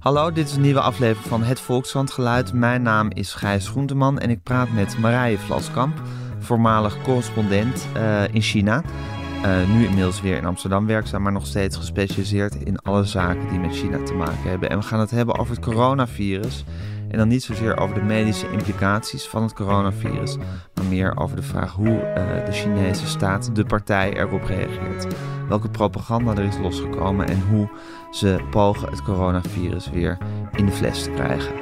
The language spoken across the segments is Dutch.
Hallo, dit is een nieuwe aflevering van Het Volkskrant Mijn naam is Gijs Groenteman en ik praat met Marije Vlaskamp, voormalig correspondent uh, in China. Uh, nu inmiddels weer in Amsterdam werkzaam, maar nog steeds gespecialiseerd in alle zaken die met China te maken hebben. En we gaan het hebben over het coronavirus. En dan niet zozeer over de medische implicaties van het coronavirus, maar meer over de vraag hoe uh, de Chinese staat, de partij, erop reageert. Welke propaganda er is losgekomen en hoe ze pogen het coronavirus weer in de fles te krijgen.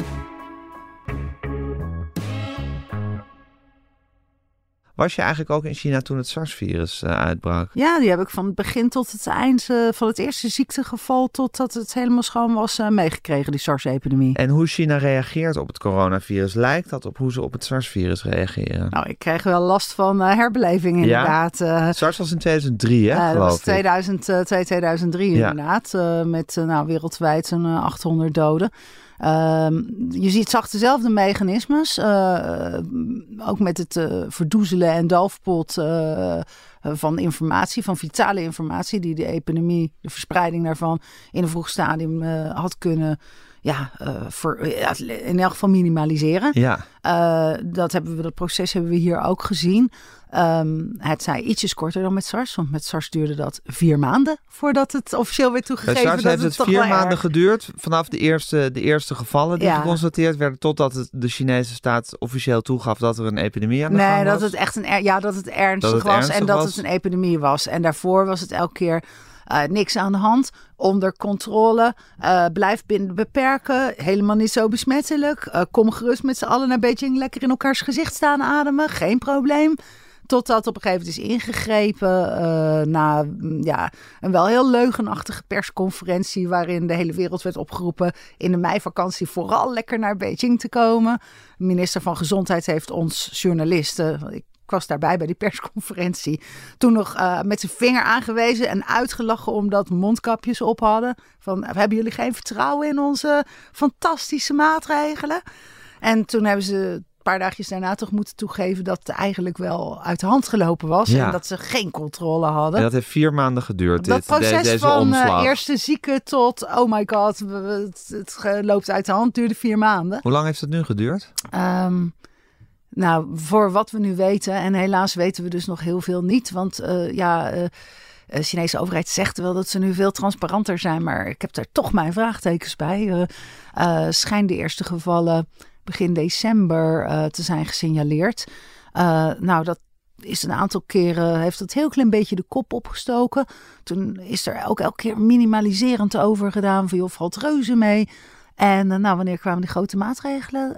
Was je eigenlijk ook in China toen het SARS-virus uh, uitbrak? Ja, die heb ik van het begin tot het eind, uh, van het eerste ziektegeval totdat het helemaal schoon was, uh, meegekregen, die SARS-epidemie. En hoe China reageert op het coronavirus, lijkt dat op hoe ze op het SARS-virus reageren? Nou, ik kreeg wel last van herbeleving inderdaad. Ja? SARS was in 2003, hè, geloof dat was 2002, 2003 ja. inderdaad, met nou, wereldwijd zo'n 800 doden. Ehm, je ziet, zag dezelfde mechanismes, uh, ook met het uh, verdoezelen en doofpot uh, van informatie, van vitale informatie, die de epidemie, de verspreiding daarvan in een vroeg stadium had kunnen ja, voor, in elk geval minimaliseren. Ja. dat, hebben we, dat proces hebben we hier ook gezien. Um, het zei ietsjes korter dan met SARS, want met SARS duurde dat vier maanden voordat het officieel werd toegegeven. Bij SARS heeft het, vier maanden geduurd vanaf de eerste, de eerste gevallen die geconstateerd werden, totdat het de Chinese staat officieel toegaf dat er een epidemie aan de nee, gang was. dat het echt een, ja, dat het ernstig was en dat het een epidemie was. En daarvoor was het elke keer uh, niks aan de hand, onder controle, uh, blijf binnen beperken, helemaal niet zo besmettelijk. Uh, kom gerust met z'n allen naar Beijing lekker in elkaars gezicht staan ademen, geen probleem. Totdat op een gegeven moment is ingegrepen uh, na mm, ja, een wel heel leugenachtige persconferentie. waarin de hele wereld werd opgeroepen in de meivakantie vooral lekker naar Beijing te komen. De minister van Gezondheid heeft ons journalisten. Ik was daarbij bij die persconferentie. Toen nog uh, met zijn vinger aangewezen en uitgelachen omdat mondkapjes op hadden. Van hebben jullie geen vertrouwen in onze fantastische maatregelen? En toen hebben ze paar dagjes daarna toch moeten toegeven dat het eigenlijk wel uit de hand gelopen was. En dat ze geen controle hadden. En dat heeft vier maanden geduurd. Dat dit, proces deze van uh, eerste zieke tot oh my god, het, het, loopt uit de hand, duurde vier maanden. Hoe lang heeft het nu geduurd? Um, nou, voor wat we nu weten, en helaas weten we dus nog heel veel niet. Want uh, ja, uh, de Chinese overheid zegt wel dat ze nu veel transparanter zijn. Maar ik heb daar toch mijn vraagtekens bij. Uh, schijn de eerste gevallen begin december uh, te zijn gesignaleerd. Uh, nou, dat is een aantal keren, heeft het heel klein beetje de kop opgestoken. Toen is er ook elke keer minimaliserend over gedaan. Van joh, valt reuze mee. En uh, nou, wanneer kwamen die grote maatregelen?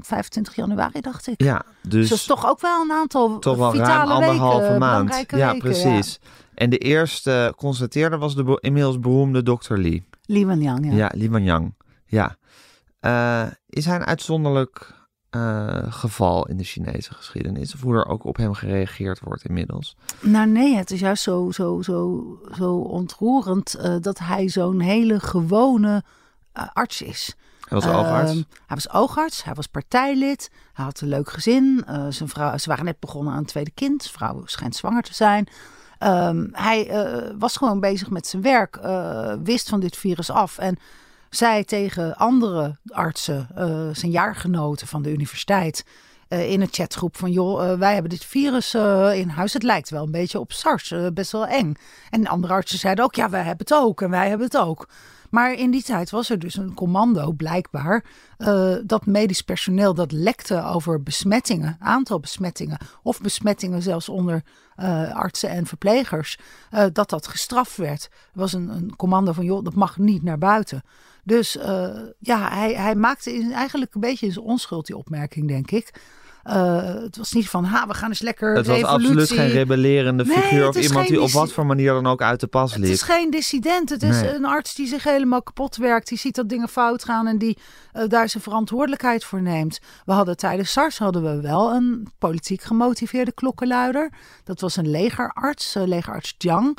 25 ehm, januari, dacht ik. Ja, dus, dus dat is toch ook wel een aantal toch wel vitale ruim anderhalve maand. Ja, weken, precies. Ja. En de eerste constateerder was de inmiddels beroemde dokter Li. Li Wenliang, ja. Ja, Li Wenliang. Ja. Uh, is hij een uitzonderlijk uh, geval in de Chinese geschiedenis? Of hoe er ook op hem gereageerd wordt inmiddels? Nou nee, het is juist zo, zo, zo, zo ontroerend uh, dat hij zo'n hele gewone arts is. Hij was oogarts? Ehm, hij was oogarts, hij was partijlid, hij had een leuk gezin. zijn vrouw, ze waren net begonnen aan een tweede kind. Zijn vrouw schijnt zwanger te zijn. Um, hij was gewoon bezig met zijn werk, wist van dit virus af en zei tegen andere artsen, uh, zijn jaargenoten van de universiteit, uh, in een chatgroep van joh, uh, wij hebben dit virus in huis. Het lijkt wel een beetje op SARS, best wel eng. En andere artsen zeiden ook, ja, wij hebben het ook en wij hebben het ook. Maar in die tijd was er dus een commando, blijkbaar, dat medisch personeel dat lekte over besmettingen, aantal besmettingen, of besmettingen zelfs onder artsen en verplegers, dat dat gestraft werd. Er was een, een commando van, joh, dat mag niet naar buiten. Dus uh, ja, hij, hij maakte eigenlijk een beetje in zijn onschuld die opmerking, denk ik. Uh, het was niet van, ha, we gaan eens lekker Het was absoluut geen rebellerende figuur of iemand die op wat voor manier dan ook uit de pas liep. Het is geen dissident. Het is een arts die zich helemaal kapot werkt. Die ziet dat dingen fout gaan en die uh, daar zijn verantwoordelijkheid voor neemt. We hadden tijdens SARS hadden we wel een politiek gemotiveerde klokkenluider. Dat was een legerarts, uh, legerarts Jiang.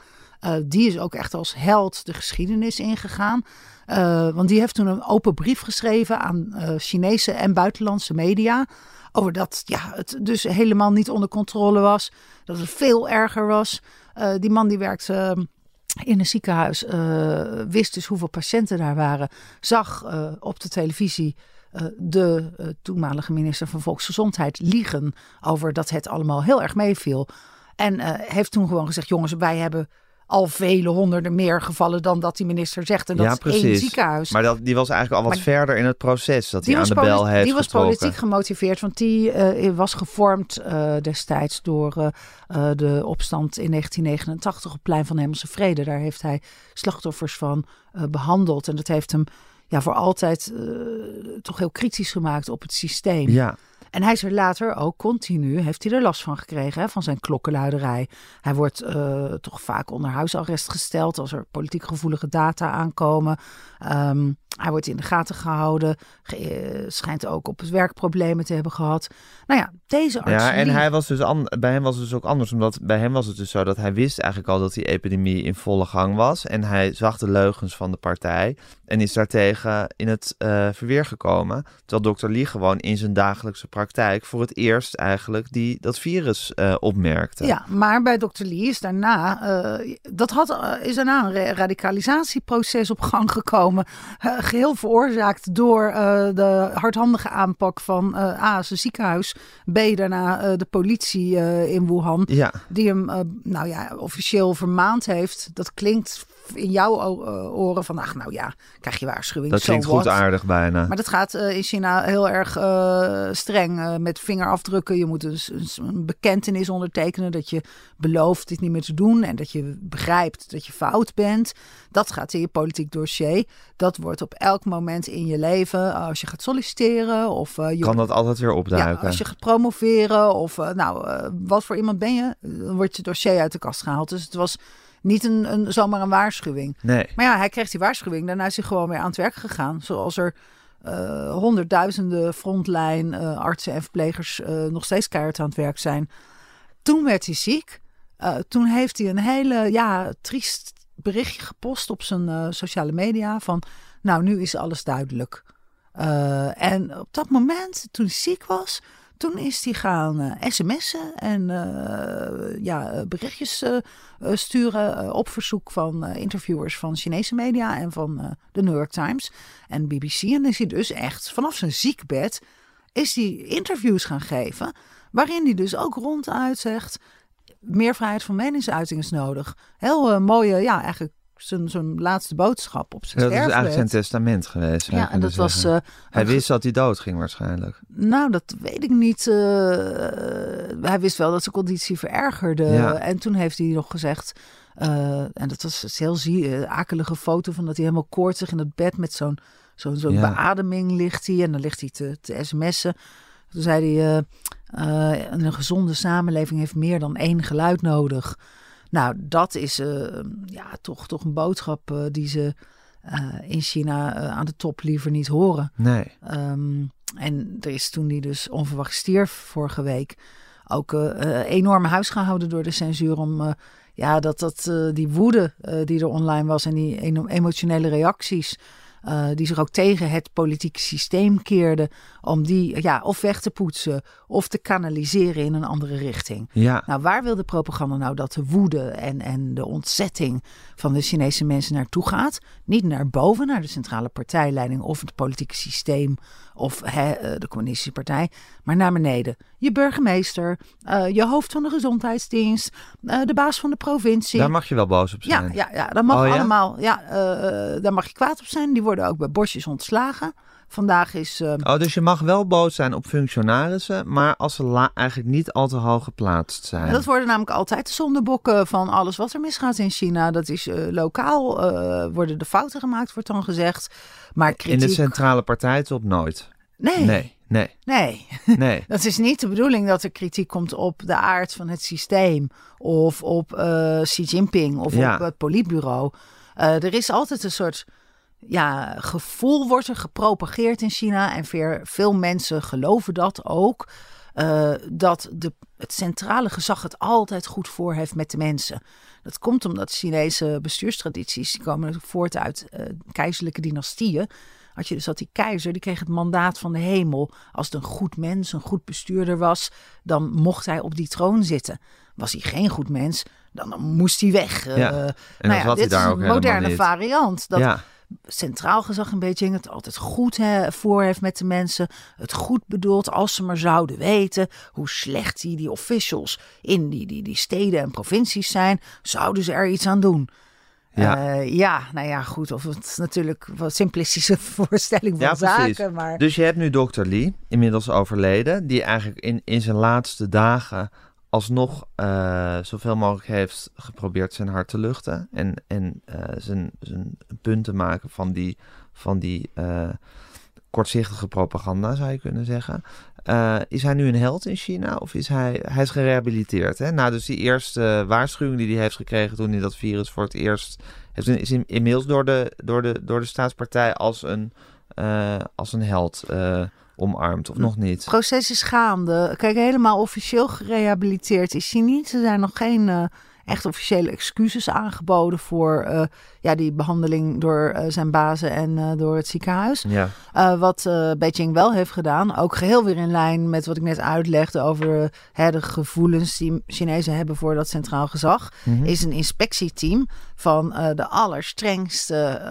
Die is ook echt als held de geschiedenis ingegaan. Uh, want die heeft toen een open brief geschreven aan uh, Chinese en buitenlandse media. Over dat ja, het dus helemaal niet onder controle was. Dat het veel erger was. Die man die werkte in een ziekenhuis, wist dus hoeveel patiënten daar waren, zag op de televisie de toenmalige minister van Volksgezondheid liegen over dat het allemaal heel erg meeviel. En heeft toen gewoon gezegd: jongens, wij hebben al vele honderden meer gevallen dan dat die minister zegt. En dat ja, is precies. één ziekenhuis. Maar dat, die was eigenlijk al wat Maar verder in het proces dat hij aan de bel heeft Die was getrokken. politiek gemotiveerd, want die eh, was gevormd eh, destijds door eh, de opstand in 1989 op het plein van Hemelse Vrede. Daar heeft hij slachtoffers van eh, behandeld. En dat heeft hem ja, voor altijd toch heel kritisch gemaakt op het systeem. Ja, En hij is er later ook continu, heeft hij er last van gekregen, hè, van zijn klokkenluiderij. Hij wordt eh, toch vaak onder huisarrest gesteld als er politiek gevoelige data aankomen. Ehm, hij wordt in de gaten gehouden, ge- eh, schijnt ook op het werk problemen te hebben gehad. Nou ja, deze arts... ja en hij was dus bij hem was het dus ook anders. Omdat bij hem was het dus zo dat hij wist eigenlijk al dat die epidemie in volle gang was. En hij zag de leugens van de partij. En is daartegen in het eh, verweer gekomen. Terwijl dokter Lee gewoon in zijn dagelijkse praktijk voor het eerst eigenlijk die, dat virus eh, opmerkte. Ja, maar bij Dr. Lee is daarna, eh, dat had, eh, is daarna een radicalisatieproces op gang gekomen. Eh, geheel veroorzaakt door de hardhandige aanpak van A, zijn ziekenhuis. B, daarna de politie in Wuhan. Ja, Die hem, nou ja, officieel vermaand heeft. Dat klinkt in jouw eh, oren van, ach nou ja, krijg je waarschuwing. dat klinkt goed aardig bijna. Maar dat gaat eh, in China heel erg eh, streng met vingerafdrukken. Je moet dus een, een bekentenis ondertekenen dat je belooft dit niet meer te doen en dat je begrijpt dat je fout bent. Dat gaat in je politiek dossier. Dat wordt op elk moment in je leven, als je gaat solliciteren of je kan dat altijd weer ja, opduiken. als je gaat promoveren of nou, wat voor iemand ben je, dan wordt je dossier uit de kast gehaald. Dus het was niet een, een, zomaar een waarschuwing. Nee. Maar ja, hij kreeg die waarschuwing. Daarna is hij gewoon weer aan het werk gegaan. Zoals er eh, honderdduizenden frontline eh, artsen en verplegers eh, nog steeds keihard aan het werk zijn. Toen werd hij ziek. Toen heeft hij een hele ja, triest berichtje gepost op zijn sociale media van... Nou, nu is alles duidelijk. En op dat moment, toen hij ziek was... Toen is hij gaan eh, sms'en en eh, ja, eh, berichtjes sturen op verzoek van interviewers van Chinese media en van de New York Times en BBC. En is hij dus echt vanaf zijn ziekbed is hij interviews gaan geven, waarin hij dus ook ronduit zegt, meer vrijheid van meningsuiting is nodig. Heel mooie, ja, eigenlijk zijn, zijn laatste boodschap op zijn Dat is eigenlijk zijn sterfbed. testament geweest. Ja, en dat was... eh, hij wist dat hij dood ging waarschijnlijk. nou, dat weet ik niet. eh, hij wist wel dat zijn conditie verergerde. Ja. En toen heeft hij nog gezegd... eh, en dat was een heel zie, akelige foto van dat hij helemaal koortsig in het bed met zo'n zo'n zo'n Ja. beademing ligt hij. En dan ligt hij te, te sms'en. Toen zei hij, een gezonde samenleving heeft meer dan één geluid nodig. Nou, dat is eh, ja, toch, toch een boodschap eh, die ze eh, in China aan de top liever niet horen. Nee. Ehm, en er is toen die dus onverwacht stierf vorige week ook enorm huis gehouden door de censuur om ja, dat, dat die woede die er online was en die emotionele reacties eh, die zich ook tegen het politieke systeem keerden om die ja, of weg te poetsen of te kanaliseren in een andere richting. Ja. Nou, waar wil de propaganda nou dat de woede en, en de ontzetting van de Chinese mensen naartoe gaat? Niet naar boven, naar de centrale partijleiding of het politieke systeem of hè, eh, de communistische partij, maar naar beneden. Je burgemeester, eh, je hoofd van de gezondheidsdienst, eh, de baas van de provincie. Daar mag je wel boos op ja, zijn. ja, ja, dat mag Oh, ja? allemaal. Ja, eh, daar mag je kwaad op zijn. Die worden ook bij bosjes ontslagen. Vandaag is Oh, dus je mag wel boos zijn op functionarissen, maar als ze eigenlijk niet al te hoog geplaatst zijn. Dat worden namelijk altijd de zondebokken van alles wat er misgaat in China. Dat is lokaal, worden de fouten gemaakt, wordt dan gezegd. Maar In kritiek... de centrale partijtop nooit. nee, nee, Nee, nee. Dat is niet de bedoeling dat er kritiek komt op de aard van het systeem. Of op eh, Xi Jinping of Ja. op het politbureau. Eh, er is altijd een soort ja, gevoel wordt er gepropageerd in China. En veel, mensen geloven dat ook. eh, dat de, het centrale gezag het altijd goed voor heeft met de mensen. Dat komt omdat Chinese bestuurstradities die komen voort uit keizerlijke dynastieën. Had je dus dat die keizer, die kreeg het mandaat van de hemel. Als het een goed mens, een goed bestuurder was, dan mocht hij op die troon zitten. Was hij geen goed mens, dan, dan moest hij weg. Ja. Eh, En nou ja, hij dit daar is ook een moderne variant. Dat ja, centraal gezag in Beijing het altijd goed voor heeft met de mensen. Het goed bedoelt als ze maar zouden weten hoe slecht die, die officials in die, die, die steden en provincies zijn, zouden ze er iets aan doen. Ja. Ja, ja nou ja, goed. Of het is natuurlijk een wat simplistische voorstelling van Ja, precies. zaken. Maar Dus je hebt nu Dr. Lee, inmiddels overleden, die eigenlijk in, in zijn laatste dagen alsnog eh, zoveel mogelijk heeft geprobeerd zijn hart te luchten. En, en eh, zijn, zijn punt te maken van die, van die eh, kortzichtige propaganda, zou je kunnen zeggen. Eh, is hij nu een held in China of is hij, hij is gerehabiliteerd? Hè? Na dus die eerste waarschuwing die hij heeft gekregen toen hij dat virus voor het eerst... Heeft, is in- inmiddels door de, door, de, door de staatspartij als een, eh, als een held eh, omarmd, of nog niet? het proces is gaande. Kijk, helemaal officieel gerehabiliteerd is hij niet. Er zijn nog geen echt officiële excuses aangeboden voor ja, die behandeling door eh, zijn bazen en eh, door het ziekenhuis. Ja, Uh, wat Beijing wel heeft gedaan, ook geheel weer in lijn met wat ik net uitlegde over hè, de gevoelens die Chinezen hebben voor dat centraal gezag, Mhm. is een inspectieteam van de allerstrengste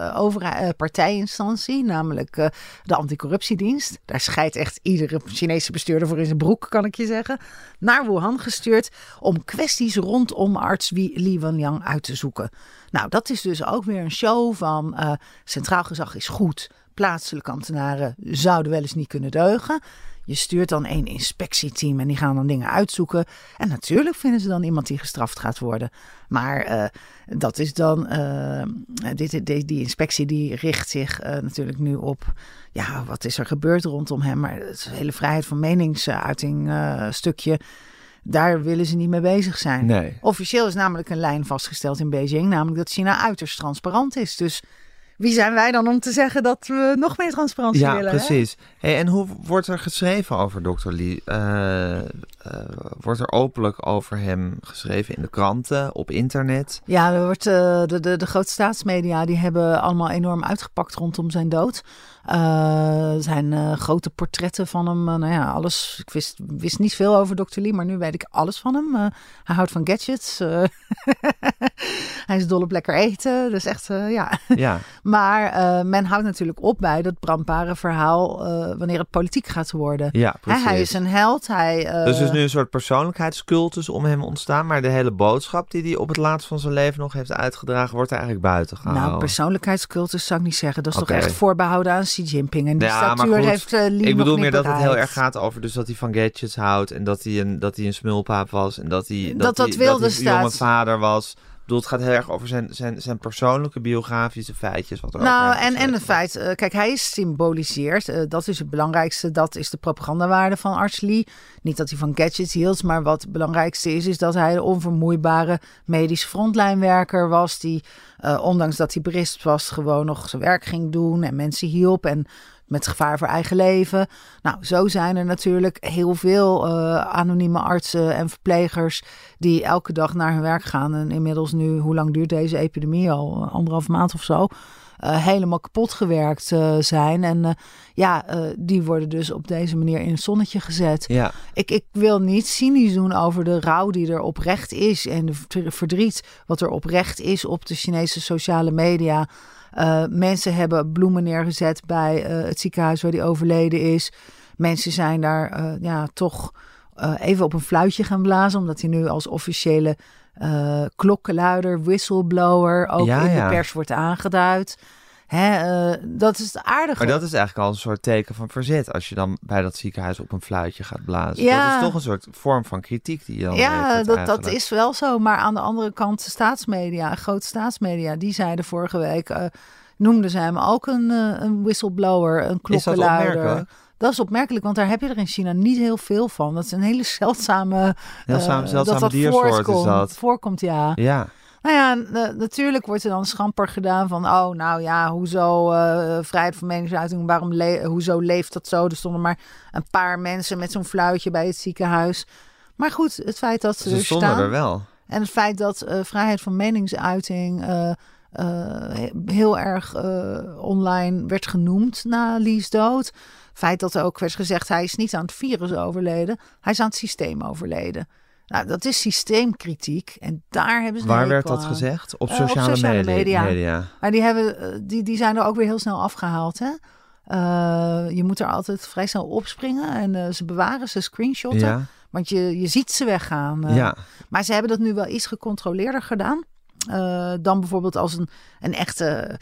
partijinstantie, namelijk de anticorruptiedienst. Daar scheidt echt iedere Chinese bestuurder voor in zijn broek, kan ik je zeggen. Naar Wuhan gestuurd om kwesties rondom arts Li Wenliang uit te zoeken. Nou, dat is dus ook weer een show van uh, centraal gezag is goed. Plaatselijke ambtenaren zouden wel eens niet kunnen deugen. Je stuurt dan één inspectieteam en die gaan dan dingen uitzoeken. En natuurlijk vinden ze dan iemand die gestraft gaat worden. Maar uh, dat is dan. Uh, dit, dit, die inspectie die richt zich natuurlijk nu op. Ja, wat is er gebeurd rondom hem? Maar het hele vrijheid van meningsuiting stukje. Daar willen ze niet mee bezig zijn. Nee. Officieel is namelijk een lijn vastgesteld in Beijing, namelijk dat China uiterst transparant is. Dus wie zijn wij dan om te zeggen dat we nog meer transparantie ja, willen? Ja, precies. Hey, en hoe wordt er geschreven over Dr. Lee? Uh, uh, wordt er openlijk over hem geschreven in de kranten, op internet? Ja, er wordt, uh, de, de, de grote staatsmedia die hebben allemaal enorm uitgepakt rondom zijn dood. Er zijn uh, grote portretten van hem. Uh, nou ja, alles. Ik wist, wist niet veel over Dr. Lee, maar nu weet ik alles van hem. Hij houdt van gadgets. hij is dol op lekker eten. Dus echt, ja. ja. Maar men houdt natuurlijk op bij dat brandbare verhaal wanneer het politiek gaat worden. Ja, precies. Hij, hij is een held. Hij, dus er is nu een soort persoonlijkheidscultus om hem ontstaan. Maar de hele boodschap die hij op het laatst van zijn leven nog heeft uitgedragen, wordt er eigenlijk buiten gehouden. Nou, persoonlijkheidscultus zou ik niet zeggen. Dat is okay. toch echt voorbehouden aan Xi Jinping. En die ja, statuur goed, heeft uh, Lee Ik bedoel meer dat het heel erg gaat over dus dat hij van gadgets houdt. En dat hij een, dat hij een smulpaap was. En dat hij, dat, dat, hij, wilde dat hij een jonge vader was. Bedoel, het gaat heel erg over zijn, zijn, zijn persoonlijke biografische feitjes. Wat er nou, en, en het feit, uh, kijk, hij is symboliseerd. Uh, dat is het belangrijkste. Dat is de propagandawaarde van Arts Lee. Niet dat hij van gadgets hield, maar wat het belangrijkste is, is dat hij de onvermoeibare medische frontlijnwerker was. Die, uh, ondanks dat hij berispt was, gewoon nog zijn werk ging doen en mensen hielp. En met gevaar voor eigen leven. Nou, zo zijn er natuurlijk heel veel uh, anonieme artsen en verplegers die elke dag naar hun werk gaan. En inmiddels nu, hoe lang duurt deze epidemie al? Anderhalf maand of zo. Uh, helemaal kapot gewerkt uh, zijn. En uh, ja, die worden dus op deze manier in het zonnetje gezet. Ja. Ik, ik wil niet cynisch doen over de rouw die er oprecht is. En de verdriet wat er oprecht is op de Chinese sociale media. Uh, mensen hebben bloemen neergezet bij uh, het ziekenhuis waar die overleden is. Mensen zijn daar uh, ja, toch even op een fluitje gaan blazen, omdat hij nu als officiële klokkenluider, whistleblower ook ja, in de pers wordt aangeduid. Hè, uh, dat is het aardige. Maar dat is eigenlijk al een soort teken van verzet. Als je dan bij dat ziekenhuis op een fluitje gaat blazen. Ja. Dat is toch een soort vorm van kritiek die je dan Ja, heeft dat, dat is wel zo. Maar aan de andere kant, de staatsmedia, grote staatsmedia, die zeiden vorige week. Uh, noemden ze hem ook een, uh, een whistleblower, een klokkenluider. Dat is opmerkelijk, want daar heb je er in China niet heel veel van. Dat is een hele zeldzame... Zeldzaam, zeldzame dat dat diersoort voorkomt, is dat. Voorkomt, ja. Ja. Nou ja, natuurlijk wordt er dan schamper gedaan van, oh, nou ja, hoezo uh, vrijheid van meningsuiting, waarom le hoezo leeft dat zo? Er stonden maar een paar mensen met zo'n fluitje bij het ziekenhuis. Maar goed, het feit dat ze, ze er stonden staan er wel. en het feit dat uh, vrijheid van meningsuiting heel erg online werd genoemd na Lee's dood. Feit dat er ook werd gezegd, hij is niet aan het virus overleden, hij is aan het systeem overleden. Nou, dat is systeemkritiek. En daar hebben ze. Waar werd dat aan. gezegd? Op Eh, op sociale, sociale media. media. Maar die, hebben, eh, die, die zijn er ook weer heel snel afgehaald. Hè? Eh, je moet er altijd vrij snel opspringen. En ze bewaren, ze screenshotten. Ja, Want je, je ziet ze weggaan. ja. Maar ze hebben dat nu wel iets gecontroleerder gedaan. dan bijvoorbeeld als een, een echte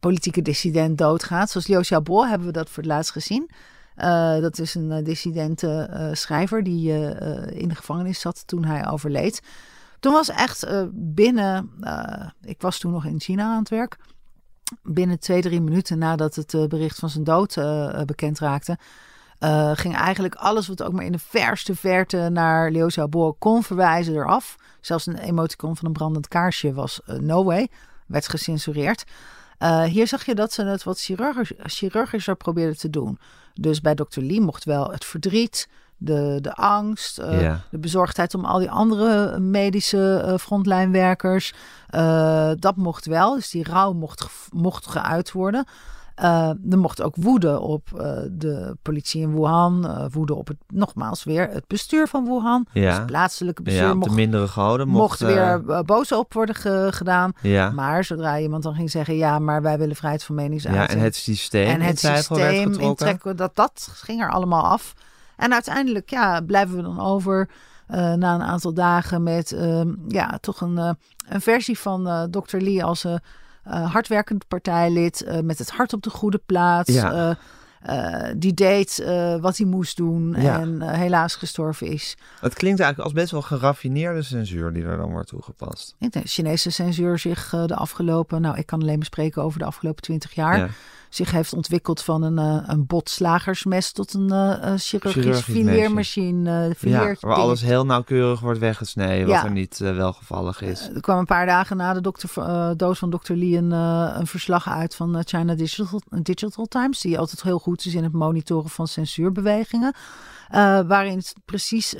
politieke dissident doodgaat. Zoals Liu Xiaobo hebben we dat voor het laatst gezien. Eh, dat is een uh, dissidente eh, schrijver die eh, in de gevangenis zat toen hij overleed. Toen was echt uh, binnen, uh, ik was toen nog in China aan het werk. Binnen twee, drie minuten nadat het uh, bericht van zijn dood bekend raakte, uh, ging eigenlijk alles wat ook maar in de verste verte naar Liu Xiaobo kon verwijzen eraf. Zelfs een emoticon van een brandend kaarsje was uh, no way, werd gecensureerd. Uh, hier zag je dat ze het wat chirurgisch, chirurgischer probeerden te doen. Dus bij Dr. Lee mocht wel het verdriet, de, de angst, uh, ja. de bezorgdheid om al die andere medische uh, frontlijnwerkers. Dat mocht wel, dus die rouw mocht, mocht geuit worden. Uh, er mocht ook woede op uh, de politie in Wuhan, uh, woede op het, nogmaals weer, het bestuur van Wuhan. Ja. Dus het plaatselijke bestuur ja, mocht, mindere goden mocht, mocht weer boos op worden ge, gedaan. Ja. Maar zodra iemand dan ging zeggen, ja, maar wij willen vrijheid van meningsuiting. Ja, en het systeem en het in systeem intrekken, dat, dat ging er allemaal af. En uiteindelijk ja, blijven we dan over uh, na een aantal dagen met uh, ja, toch een, uh, een versie van Dr. Lee als uh, hardwerkend partijlid met het hart op de goede plaats. Ja. die deed wat hij moest doen Ja. en helaas gestorven is. Het klinkt eigenlijk als best wel geraffineerde censuur die er dan wordt toegepast. Ik denk, de Chinese censuur zich de afgelopen, nou ik kan alleen maar spreken over de afgelopen twintig jaar. Zich heeft ontwikkeld van een, uh, een botslagersmes tot een uh, chirurgisch, fileermachine. Ja, waar alles heel nauwkeurig wordt weggesneden, wat er niet welgevallig is. er kwam een paar dagen na de dokter, dood van Dr. Lee een, een verslag uit van China Digital, Digital Times, die altijd heel goed is in het monitoren van censuurbewegingen. Waarin het precies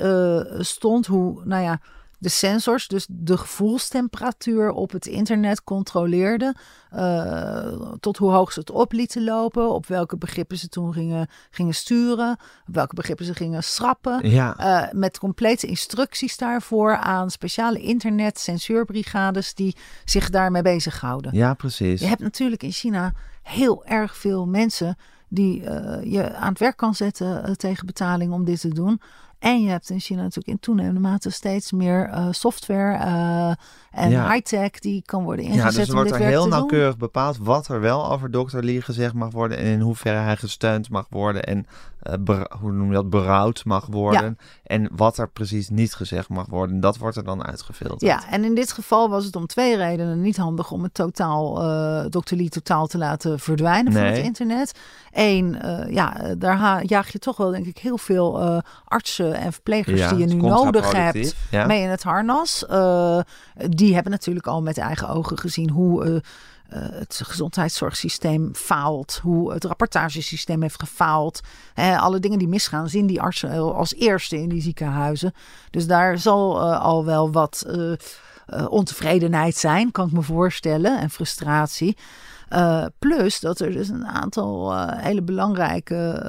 stond hoe, nou ja, de sensors, dus de gevoelstemperatuur op het internet controleerden. Uh, tot hoe hoog ze het op lieten lopen. Op welke begrippen ze toen gingen, gingen sturen. Op welke begrippen ze gingen schrappen. Ja. Uh, met complete instructies daarvoor aan speciale internet censuurbrigades die zich daarmee bezighouden. Ja, precies. Je hebt natuurlijk in China heel erg veel mensen die uh, je aan het werk kan zetten tegen betaling om dit te doen. En je hebt in China natuurlijk in toenemende mate steeds meer uh, software uh, en Ja. high-tech die kan worden ingezet Ja, dus er wordt er heel doen. nauwkeurig bepaald wat er wel over Dr. Lee gezegd mag worden en in hoeverre hij gesteund mag worden en eh, hoe noem je dat, berouwd mag worden en wat er precies niet gezegd mag worden. Dat wordt er dan uitgefilterd. Ja, en in dit geval was het om twee redenen niet handig om het totaal, eh Dr. Lee totaal te laten verdwijnen van het internet. Eén, eh, ja, daar jaag je toch wel denk ik heel veel artsen en verplegers Ja, die je nu nodig hebt mee in het harnas. Die hebben natuurlijk al met eigen ogen gezien hoe... eh, eh, het gezondheidszorgsysteem faalt, hoe het rapportagesysteem heeft gefaald. Hè, alle dingen die misgaan, zien die artsen als eerste in die ziekenhuizen. Dus daar zal eh, al wel wat ontevredenheid zijn, kan ik me voorstellen, en frustratie. Uh, plus dat er dus een aantal uh, hele belangrijke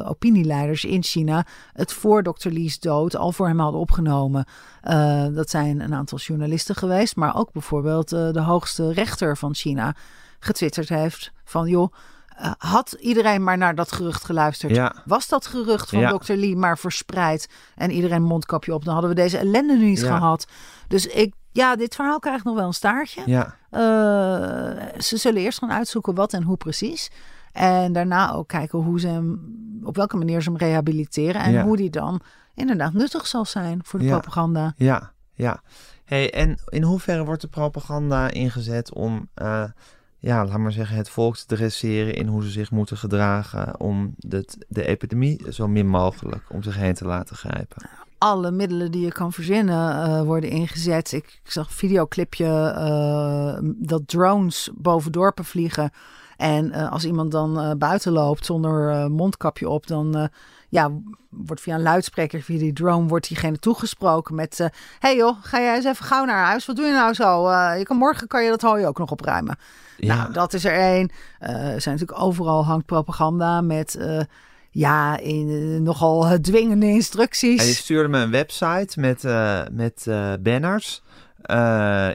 uh, opinieleiders in China het voor Dr. Lee's dood al voor hem hadden opgenomen. Dat zijn een aantal journalisten geweest, maar ook bijvoorbeeld de hoogste rechter van China getwitterd heeft van joh. Uh, had iedereen maar naar dat gerucht geluisterd? Ja. Was dat gerucht van Ja. Dr. Lee maar verspreid en iedereen mondkapje op, dan hadden we deze ellende nu niet Ja. gehad. Dus ik, ja, dit verhaal krijgt nog wel een staartje. Ja. Uh, ze zullen eerst gaan uitzoeken wat en hoe precies. En daarna ook kijken hoe ze hem, op welke manier ze hem rehabiliteren. En Ja. hoe die dan inderdaad nuttig zal zijn voor de Ja. propaganda. Ja, ja. Hey, en in hoeverre wordt de propaganda ingezet om, eh, ja, laat maar zeggen, het volk te dresseren in hoe ze zich moeten gedragen om de, de epidemie zo min mogelijk om zich heen te laten grijpen? Alle middelen die je kan verzinnen eh, worden ingezet. Ik, ik zag een videoclipje eh, dat drones boven dorpen vliegen. En eh, als iemand dan buiten loopt zonder mondkapje op, dan ja, wordt via een luidspreker, via die drone, wordt diegene toegesproken met... Hé hey joh, ga jij eens even gauw naar huis? Wat doe je nou zo? Je kan, morgen kan je dat hooi ook nog opruimen. Ja. Nou, dat is er één. Er zijn natuurlijk overal hangt propaganda met... ja, in, eh, nogal eh, dwingende instructies. Je stuurde me een website met, eh, met banners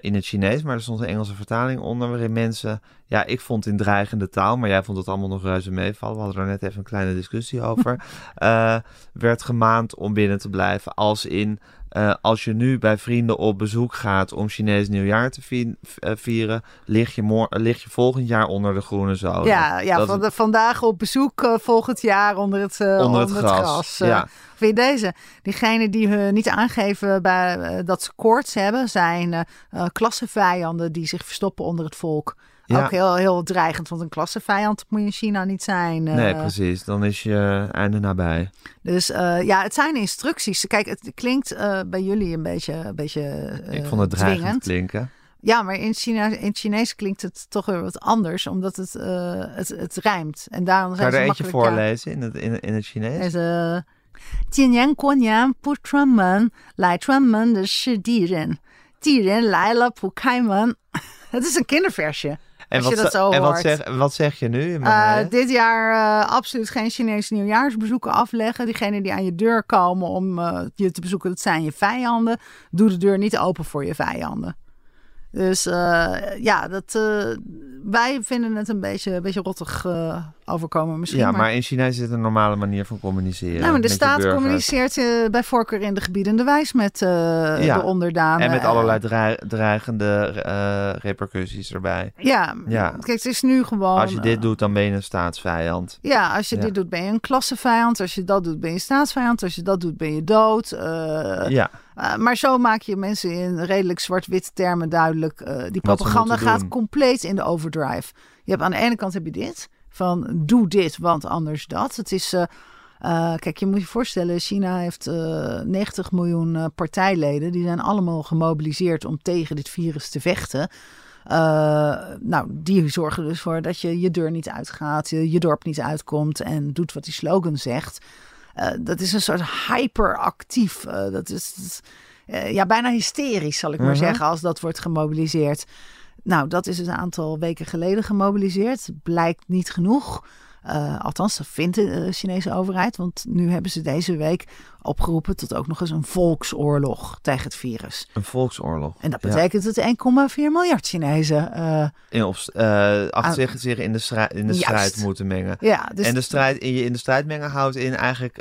in het Chinees, maar er stond een Engelse vertaling onder waarin mensen, ja, ik vond in dreigende taal, maar jij vond het allemaal nog reuze meevallen. We hadden er net even een kleine discussie over. werd gemaand om binnen te blijven, als in eh, als je nu bij vrienden op bezoek gaat om Chinees nieuwjaar te vi- eh, vieren, lig je, lig je volgend jaar onder de groene zone. ja, ja van de, vandaag op bezoek eh, volgend jaar onder het, onder het gras. ja. Vind je deze? Diegenen die hun niet aangeven bij, dat ze koorts hebben, zijn klassevijanden die zich verstoppen onder het volk. Ja. Ook heel, heel dreigend, want een klassevijand moet je in China niet zijn. eh. Nee, precies. Dan is je einde nabij. Dus eh, ja, het zijn instructies. Kijk, het klinkt eh, bij jullie een beetje, een beetje eh, ik vond het dreigend dwingend. klinken. Ja, maar in, China, in het Chinees klinkt het toch weer wat anders, omdat het, eh, het, het rijmt. En daarom Zou zijn je ze er eentje makkelijk... ja, voorlezen in het, in, in het Chinees? is, eh, 今年过年不出门，来串门的是地人，地人来了不开门。Het is een kinderversje. En, wat, dat zo en wat, zeg, wat zeg je nu? Eh, dit jaar eh, absoluut geen Chinese nieuwjaarsbezoeken afleggen. Diegenen die aan je deur komen om eh, je te bezoeken, dat zijn je vijanden. Doe de deur niet open voor je vijanden. Dus ja, dat, wij vinden het een beetje, een beetje rottig overkomen misschien. ja, maar in China is dit een normale manier van communiceren. nou, maar de staat communiceert eh, bij voorkeur in de gebiedende wijs met eh, Ja, de onderdanen. En met Eh, allerlei drei- dreigende eh, repercussies erbij. Ja, Ja. kijk, het is nu gewoon... Als je dit eh, doet, dan ben je een staatsvijand. Ja, als je Ja. dit doet ben je een klassevijand. Als je dat doet ben je staatsvijand. Als je dat doet ben je dood. Eh, ja, eh, maar zo maak je mensen in redelijk zwart-wit termen duidelijk. eh, die Wat propaganda gaat doen. compleet in de overdrive. Je hebt aan de ene kant heb je dit. Van doe dit, want anders dat. Het is... eh, eh, kijk, je moet je voorstellen, China heeft eh 90 miljoen partijleden. Die zijn allemaal gemobiliseerd om tegen dit virus te vechten. Nou, die zorgen dus voor dat je je deur niet uitgaat, je, je dorp niet uitkomt en doet wat die slogan zegt. Dat is een soort hyperactief. dat is dat is, ja, bijna hysterisch, zal ik maar Mhm. zeggen, als dat wordt gemobiliseerd. Nou, dat is een aantal weken geleden gemobiliseerd. Blijkt niet genoeg. Eh, althans, dat vindt de eh, Chinese overheid. Want nu hebben ze deze week opgeroepen tot ook nog eens een volksoorlog tegen het virus. een volksoorlog. En dat Ja. betekent dat 1,4 miljard Chinezen. eh, In op, eh, achter zich, zich in de, strijd, in de strijd moeten mengen. ja, dus en de strijd, in je in de strijd mengen houdt in eigenlijk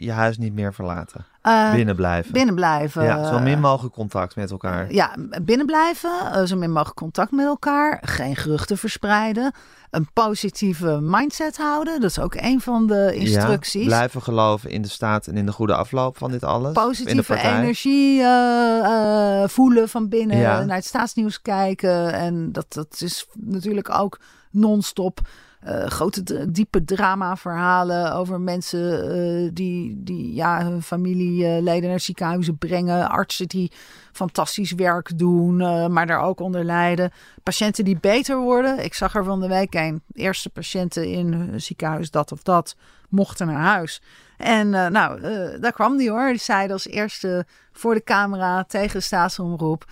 je huis niet meer verlaten. Eh, binnen blijven. binnen blijven. ja, zo min mogelijk contact met elkaar. Ja, binnen blijven, eh, zo min mogelijk contact met elkaar, geen geruchten verspreiden, een positieve mindset houden. Dat is ook een van de instructies. Ja, blijven geloven in de staat en in de goede afloop van dit alles. Positieve energie eh, voelen van binnen, Ja. naar het staatsnieuws kijken. En dat, dat is natuurlijk ook non-stop. Eh, grote, diepe drama-verhalen over mensen eh, die, die ja, hun familieleden naar ziekenhuizen brengen. Artsen die fantastisch werk doen, eh, maar daar ook onder lijden. Patiënten die beter worden. Ik zag er van de week een. Eerste patiënten in ziekenhuis, dat of dat, mochten naar huis. En nou, daar kwam die hoor. Die zeiden als eerste voor de camera tegen de staatsomroep...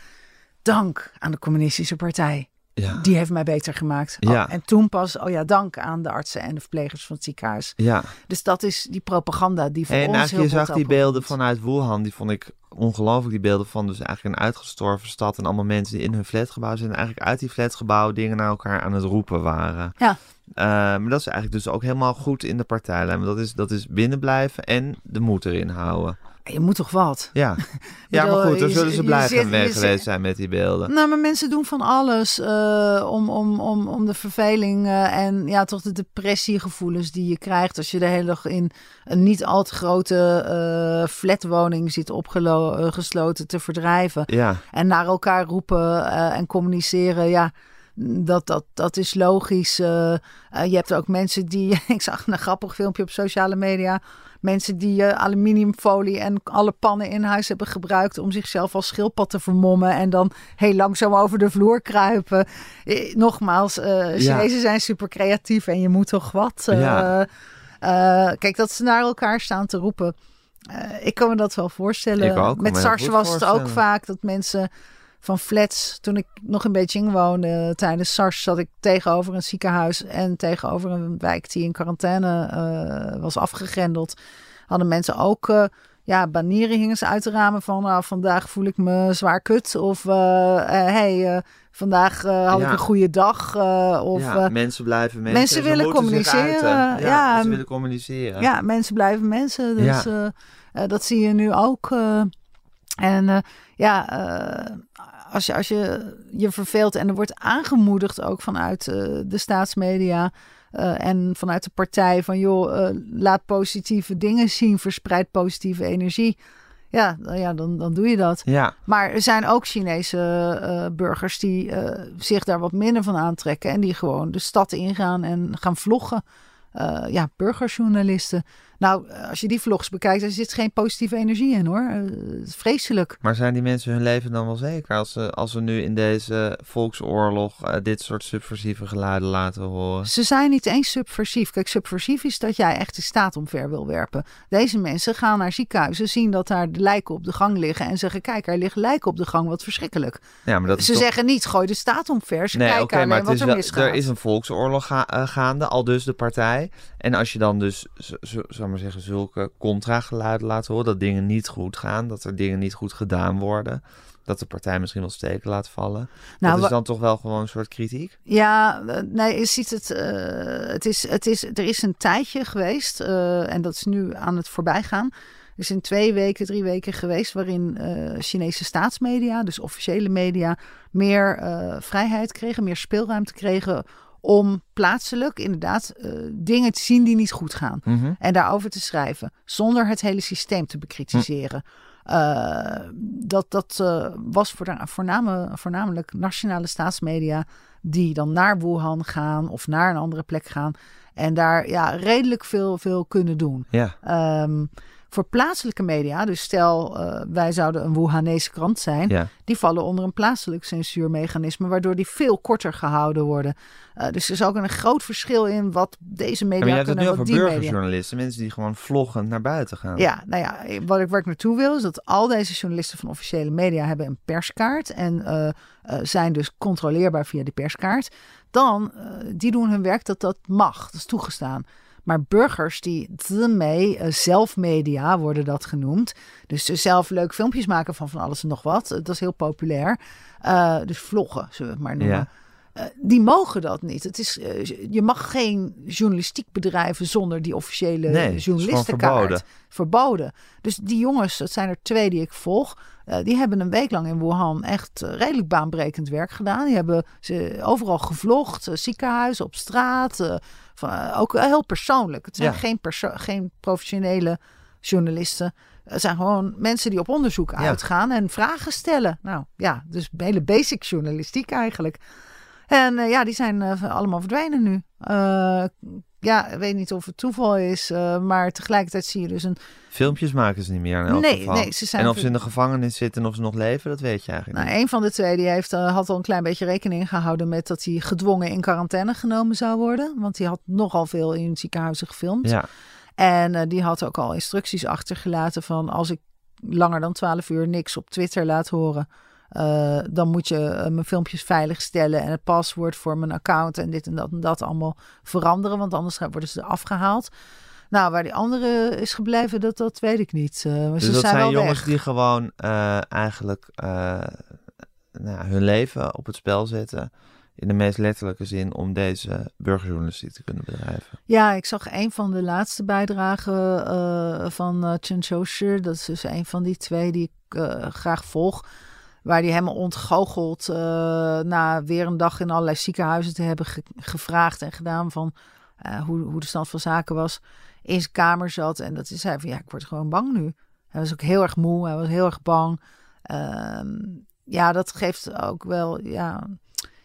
Dank aan de communistische partij. Ja. Die heeft mij beter gemaakt. Ja. Oh, en toen pas, oh ja, dank aan de artsen en de verplegers van het ziekenhuis. ja. Dus dat is die propaganda die voor En ons eigenlijk, je zag die beelden vanuit Wuhan, die vond ik ongelooflijk. Die beelden van dus eigenlijk een uitgestorven stad en allemaal mensen die in hun flatgebouw. En eigenlijk uit die flatgebouw dingen naar elkaar aan het roepen waren. Ja. Eh, maar dat is eigenlijk dus ook helemaal goed in de partijlijn. Dat is, dat is binnenblijven en de moed erin houden. Je moet toch wat? Ja, ja maar goed, dan zullen ze blij gaan geweest zijn met die beelden. Nou, maar mensen doen van alles eh, om, om, om, om de verveling eh, en ja, toch de depressiegevoelens die je krijgt als je de hele dag in een niet al te grote eh, flatwoning zit opgesloten te verdrijven. Ja, En naar elkaar roepen eh, en communiceren, ja, dat, dat, dat is logisch. Eh, eh, je hebt ook mensen die, ik zag een grappig filmpje op sociale media, mensen die eh, aluminiumfolie en alle pannen in huis hebben gebruikt om zichzelf als schildpad te vermommen en dan heel langzaam over de vloer kruipen. Nogmaals, Chinezen zijn super creatief en je moet toch wat. Ja. kijk, dat ze naar elkaar staan te roepen. Ik kan me dat wel voorstellen. Met SARS was het ook vaak dat mensen van flats. Toen ik nog in Beijing woonde tijdens SARS zat ik tegenover een ziekenhuis en tegenover een wijk die in quarantaine uh, was afgegrendeld. Hadden mensen ook uh, ja, banieren hingen ze uit de ramen van nou, vandaag voel ik me zwaar kut of uh, hey, vandaag had ja. ik een goede dag. of, ja, mensen blijven mensen. Mensen willen communiceren. Ja, ja, mensen willen communiceren. Ja, mensen blijven mensen. Dus dat zie je nu ook. En ja, als je, als je je verveelt en er wordt aangemoedigd ook vanuit uh, de staatsmedia en vanuit de partij van joh, laat positieve dingen zien, verspreid positieve energie. Ja, ja dan, dan doe je dat. Ja. Maar er zijn ook Chinese burgers die zich daar wat minder van aantrekken en die gewoon de stad ingaan en gaan vloggen. ja, burgerjournalisten. Nou, als je die vlogs bekijkt, er zit geen positieve energie in hoor. Uh, vreselijk. Maar zijn die mensen hun leven dan wel zeker? Als ze, als we nu in deze volksoorlog uh, dit soort subversieve geluiden laten horen? Ze zijn niet eens subversief. Kijk, subversief is dat jij echt de staat omver wil werpen. Deze mensen gaan naar ziekenhuizen, zien dat daar de lijken op de gang liggen en zeggen: Kijk, er liggen lijken op de gang, wat verschrikkelijk. Ja, maar dat ze toch... zeggen niet: Gooi de staat omver. Ze nee, kijken okay, alleen wat er wel, misgaat. Er is een volksoorlog ga, uh, gaande, al dus de partij. En als je dan dus, zo, zo, zo maar zeggen, zulke contra-geluiden laten horen. Dat dingen niet goed gaan, dat er dingen niet goed gedaan worden. Dat de partij misschien wel steken laat vallen. Nou, dat is dan toch wel gewoon een soort kritiek? Ja, eh, nee, je ziet het. Uh, het, is, het is, er is een tijdje geweest, uh, en dat is nu aan het voorbijgaan. Er is in twee weken, drie weken geweest waarin uh, Chinese staatsmedia, dus officiële media, meer vrijheid kregen, meer speelruimte kregen om plaatselijk inderdaad uh, dingen te zien die niet goed gaan. Mhm. En daarover te schrijven, zonder het hele systeem te bekritiseren. Uh, dat dat uh, was voorname, voornamelijk nationale staatsmedia die dan naar Wuhan gaan of naar een andere plek gaan. En daar ja, redelijk veel, veel kunnen doen. Ja. Um, voor plaatselijke media, dus stel uh, wij zouden een Wuhanese krant zijn, ja. die vallen onder een plaatselijk censuurmechanisme, waardoor die veel korter gehouden worden. Uh, dus er is ook een groot verschil in wat deze media ja, maar kunnen. Je hebt het nu over burgerjournalisten, mensen die gewoon vloggend naar buiten gaan. Ja, nou ja, wat ik, waar ik naartoe wil is dat al deze journalisten van officiële media hebben een perskaart en uh, zijn dus controleerbaar via die perskaart. Dan, die doen hun werk dat dat mag, dat is toegestaan. Maar burgers die mee, uh, zelfmedia worden dat genoemd. Dus zelf leuk filmpjes maken van van alles en nog wat. Dat is heel populair. Uh, dus vloggen, zullen we het maar noemen. Ja. Uh, die mogen dat niet. Het is, uh, je mag geen journalistiek bedrijven zonder die officiële nee, journalistenkaart. Verboden. verboden. Dus die jongens, dat zijn er twee die ik volg. Uh, die hebben een week lang in Wuhan echt redelijk baanbrekend werk gedaan. Die hebben ze overal gevlogd, ziekenhuizen, op straat. Van, ook heel persoonlijk. Het zijn Ja. geen, geen professionele journalisten. Het zijn gewoon mensen die op onderzoek Ja. uitgaan en vragen stellen. Nou ja, dus hele basic journalistiek eigenlijk. En eh, ja, die zijn eh, allemaal verdwenen nu. Ja, ik weet niet of het toeval is, eh, maar tegelijkertijd zie je dus een... Filmpjes maken ze niet meer in elk Nee, geval. nee, ze zijn en of ze in de gevangenis zitten en of ze nog leven, dat weet je eigenlijk Nou, een van de twee die heeft, eh, had al een klein beetje rekening gehouden met dat hij gedwongen in quarantaine genomen zou worden. Want hij had nogal veel in ziekenhuizen gefilmd. niet. Ja, En eh, die had ook al instructies achtergelaten van als ik langer dan 12 uur niks op Twitter laat horen, eh, dan moet je eh, mijn filmpjes veilig stellen en het paswoord voor mijn account en dit en dat en dat allemaal veranderen, want anders worden ze afgehaald. Nou, waar die andere is gebleven, dat, dat weet ik niet. Eh, maar dus ze dat zijn, jongens weg. die gewoon eigenlijk nou, ja, hun leven op het spel zetten. In de meest letterlijke zin om deze burgerjournalistiek te kunnen bedrijven. Ja, ik zag een van de laatste bijdragen van eh Chen. Dat is dus een van die twee die ik graag volg. Waar die helemaal ontgoocheld eh, na weer een dag in allerlei ziekenhuizen te hebben ge- gevraagd en gedaan van eh, hoe, hoe de stand van zaken was. In zijn kamer zat en dat is hij van ja, ik word gewoon bang nu. Hij was ook heel erg moe, hij was heel erg bang. Ehm, ja, dat geeft ook wel, ja,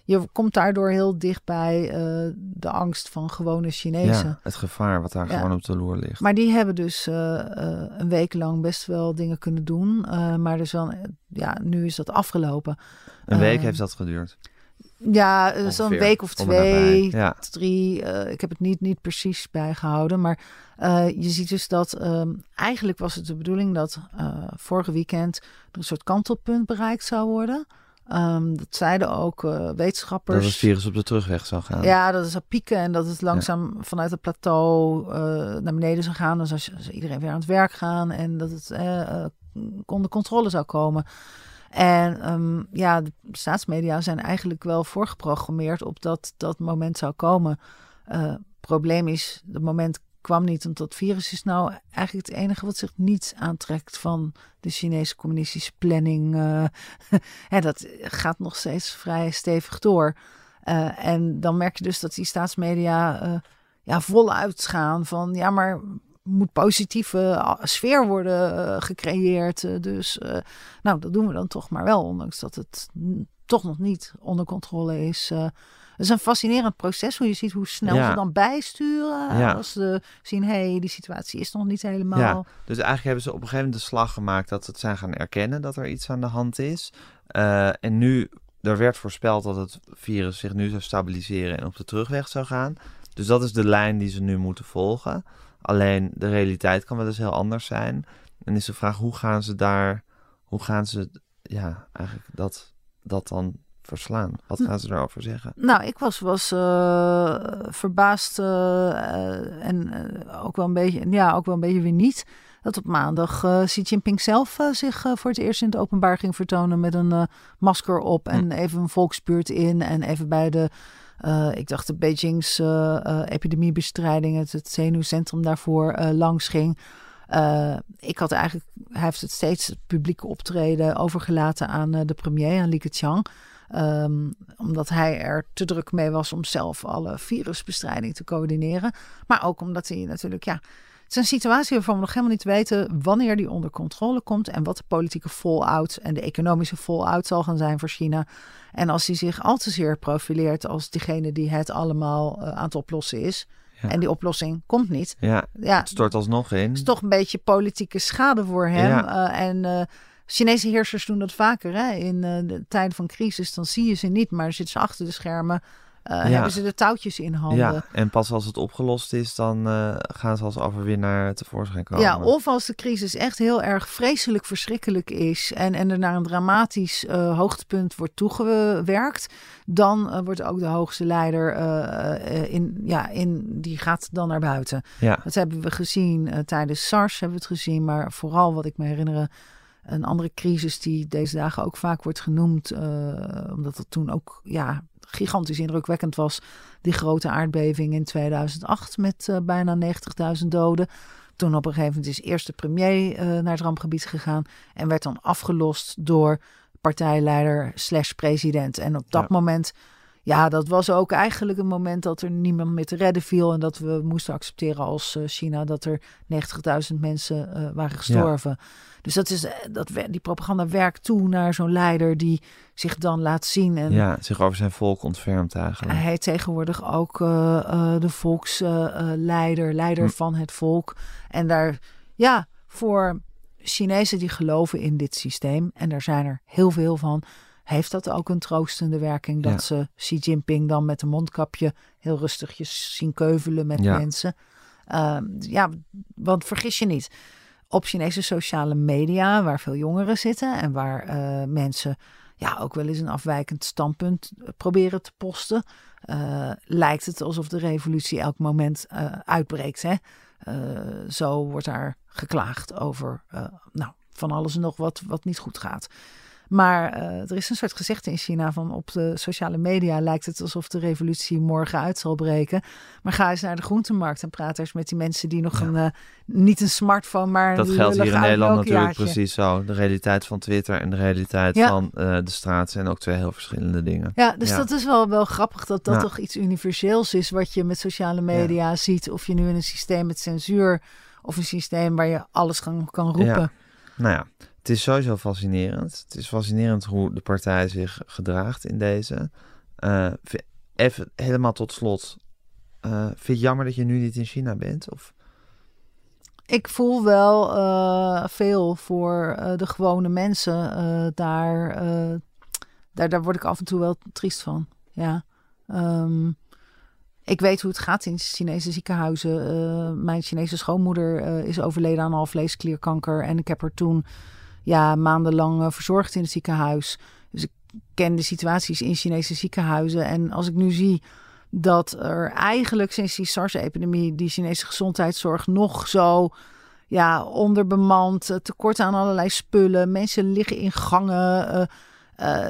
je komt daardoor heel dicht bij eh, de angst van gewone Chinezen. Ja, het gevaar wat daar Ja. gewoon op de loer ligt. Maar die hebben dus eh, eh, een week lang best wel dingen kunnen doen. Eh, maar dus wel, ja, nu is dat afgelopen. Een week eh, heeft dat geduurd. Ja, zo'n week of twee, Ja. drie. eh, ik heb het niet, niet precies bijgehouden. Maar eh, je ziet dus dat ehm, eigenlijk was het de bedoeling dat eh, vorige weekend er een soort kantelpunt bereikt zou worden. Ehm, dat zeiden ook uh, wetenschappers. Dat het virus op de terugweg zou gaan. Ja, dat is zou pieken en dat het langzaam vanuit het plateau uh, naar beneden zou gaan. Dan zou, iedereen weer aan het werk gaan en dat het uh, onder controle zou komen. En um, ja, de staatsmedia zijn eigenlijk wel voorgeprogrammeerd op dat dat moment zou komen. probleem is, het moment kwam niet. Want dat virus is nou eigenlijk het enige wat zich niet aantrekt van de Chinese communistische planning. Uh, dat gaat nog steeds vrij stevig door. Uh, en dan merk je dus dat die staatsmedia uh, ja, voluit gaan van ja, maar moet positieve sfeer worden gecreëerd. dus nou, dat doen we dan toch maar wel, ondanks dat het toch nog niet onder controle is. Het is een fascinerend proces hoe je ziet hoe snel ze dan bijsturen. Als ze zien, hé, hey, die situatie is nog niet helemaal. Ja. Dus eigenlijk hebben ze op een gegeven moment de slag gemaakt dat ze het zijn gaan erkennen dat er iets aan de hand is. Uh, en nu, er werd voorspeld dat het virus zich nu zou stabiliseren en op de terugweg zou gaan. Dus dat is de lijn die ze nu moeten volgen. Alleen de realiteit kan wel eens heel anders zijn. En is de vraag, hoe gaan ze daar, hoe gaan ze, ja, eigenlijk dat, dat dan verslaan? Wat gaan ze erover zeggen? Nou, ik was, was uh, verbaasd uh, en uh, ook wel een beetje, ja, ook wel een beetje weer niet. Dat op maandag Xi Jinping zelf zich voor het eerst in het openbaar ging vertonen met een masker op en hm. even een volksbuurt in en even bij de ik dacht de Beijing's epidemiebestrijding, het, het zenuwcentrum daarvoor langs ging. ik had eigenlijk, hij heeft het steeds het publieke optreden overgelaten aan de premier, aan Li Keqiang. Um, omdat hij er te druk mee was om zelf alle virusbestrijding te coördineren. Maar ook omdat hij natuurlijk, ja, het is een situatie waarvan we nog helemaal niet weten wanneer die onder controle komt en wat de politieke fallout en de economische fallout zal gaan zijn voor China. En als hij zich al te zeer profileert als degene die het allemaal uh, aan het oplossen is. En die oplossing komt niet. Ja, ja, het stort alsnog in. Het is toch een beetje politieke schade voor hem. Ja. Uh, en uh, Chinese heersers doen dat vaker. Hè? In uh, de tijden van crisis, dan zie je ze niet, maar zitten ze achter de schermen. Uh, Hebben ze de touwtjes in handen. Ja, en pas als het opgelost is, dan uh, gaan ze als overwinnaar tevoorschijn komen. Ja, of als de crisis echt heel erg vreselijk verschrikkelijk is en, en er naar een dramatisch hoogtepunt wordt toegewerkt, dan wordt ook de hoogste leider in, ja, in, die gaat dan naar buiten. Ja. Dat hebben we gezien tijdens SARS, hebben we het gezien, maar vooral wat ik me herinner een andere crisis die deze dagen ook vaak wordt genoemd, uh, omdat het toen ook ja, gigantisch indrukwekkend was. Die grote aardbeving in 2008 met uh, bijna 90.000 doden. Toen op een gegeven moment is eerst de premier uh, naar het rampgebied gegaan en werd dan afgelost door partijleider slash president. En op dat moment ja, dat was ook eigenlijk een moment dat er niemand meer te redden viel. En dat we moesten accepteren als uh, China dat er 90.000 mensen uh, waren gestorven. Ja. Dus dat is, eh, dat, die propaganda werkt toe naar zo'n leider die zich dan laat zien. En ja, zich over zijn volk ontfermt eigenlijk. Hij heet tegenwoordig ook uh, de volksleider, leider hm. van het volk. En daar, ja, voor Chinezen die geloven in dit systeem, en daar zijn er heel veel van heeft dat ook een troostende werking. Dat ze Xi Jinping dan met een mondkapje heel rustigjes zien keuvelen met mensen. Uh, ja, want vergis je niet. Op Chinese sociale media, waar veel jongeren zitten en waar uh, mensen ja, ook wel eens een afwijkend standpunt proberen te posten, uh, lijkt het alsof de revolutie elk moment uitbreekt. Hè? zo wordt daar geklaagd over nou, van alles en nog wat, wat niet goed gaat. Maar uh, er is een soort gezegde in China van op de sociale media lijkt het alsof de revolutie morgen uit zal breken. Maar ga eens naar de groentemarkt en praat eens met die mensen die nog een, uh, niet een smartphone, maar Dat geldt hier in Nederland natuurlijk precies zo. De realiteit van Twitter en de realiteit ja. van uh, de straat zijn ook twee heel verschillende dingen. Ja, dus ja. dat is wel, wel grappig dat dat toch iets universeels is wat je met sociale media ziet. Of je nu in een systeem met censuur of een systeem waar je alles kan, kan roepen. Nou ja, het is sowieso fascinerend. Het is fascinerend hoe de partij zich gedraagt in deze. Uh, even helemaal tot slot. Uh, vind je het jammer dat je nu niet in China bent? Of? Ik voel wel uh, veel voor de gewone mensen daar, daar. Daar word ik af en toe wel triest van. Ja. Um, ik weet hoe het gaat in Chinese ziekenhuizen. mijn Chinese schoonmoeder is overleden aan alvleesklierkanker. En ik heb er toen ja, maandenlang uh, verzorgd in het ziekenhuis. Dus ik ken de situaties in Chinese ziekenhuizen. En als ik nu zie dat er eigenlijk sinds die SARS-epidemie die Chinese gezondheidszorg nog zo ja, onderbemand, tekort aan allerlei spullen, mensen liggen in gangen.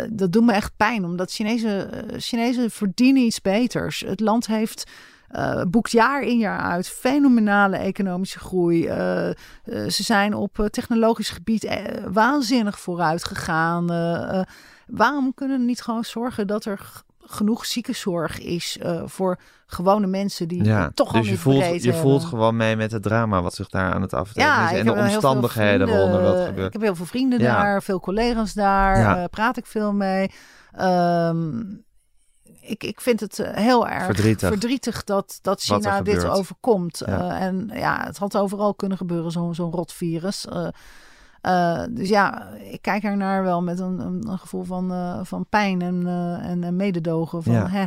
dat doet me echt pijn, omdat Chinezen, Chinezen verdienen iets beters. Het land heeft uh, boekt jaar in jaar uit fenomenale economische groei. Uh, ze zijn op technologisch gebied waanzinnig vooruit gegaan. waarom kunnen we niet gewoon zorgen dat er genoeg ziekenzorg is voor gewone mensen die ja, toch dus al je voelt, je voelt gewoon mee met het drama wat zich daar aan het aftekenen ja, is en de omstandigheden waaronder dat gebeurt. Ik heb heel veel vrienden daar, veel collega's daar, praat ik veel mee. Um, ik, ik vind het eh, heel erg verdrietig, verdrietig dat, dat China dit overkomt. Eh, en ja, het had overal kunnen gebeuren, zo'n zo'n rot virus. Uh, dus ja, ik kijk er naar wel met een, een, gevoel van, van pijn en, en mededogen. Van, hè,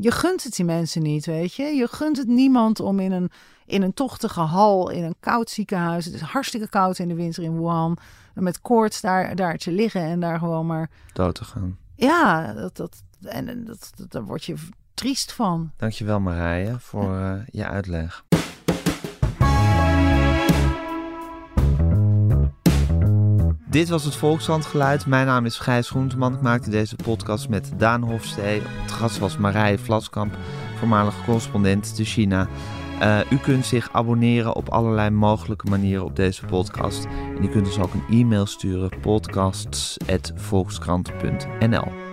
je gunt het die mensen niet, weet je. Je gunt het niemand om in een, in een tochtige hal, in een koud ziekenhuis. Het is hartstikke koud in de winter in Wuhan. Met koorts daar, daar te liggen en daar gewoon maar... Dood te gaan. Ja, dat, dat, en dat, dat, daar word je triest van. Dankjewel Marije voor uh, je uitleg. Dit was het Volkshandgeluid. Mijn naam is Gijs Groenteman. Ik maakte deze podcast met Daan Hofstee. Het gast was Marije Vlaskamp, voormalig correspondent te China. Uh, u kunt zich abonneren op allerlei mogelijke manieren op deze podcast. En u kunt dus ook een e-mail sturen: podcasts.volkskrant.nl.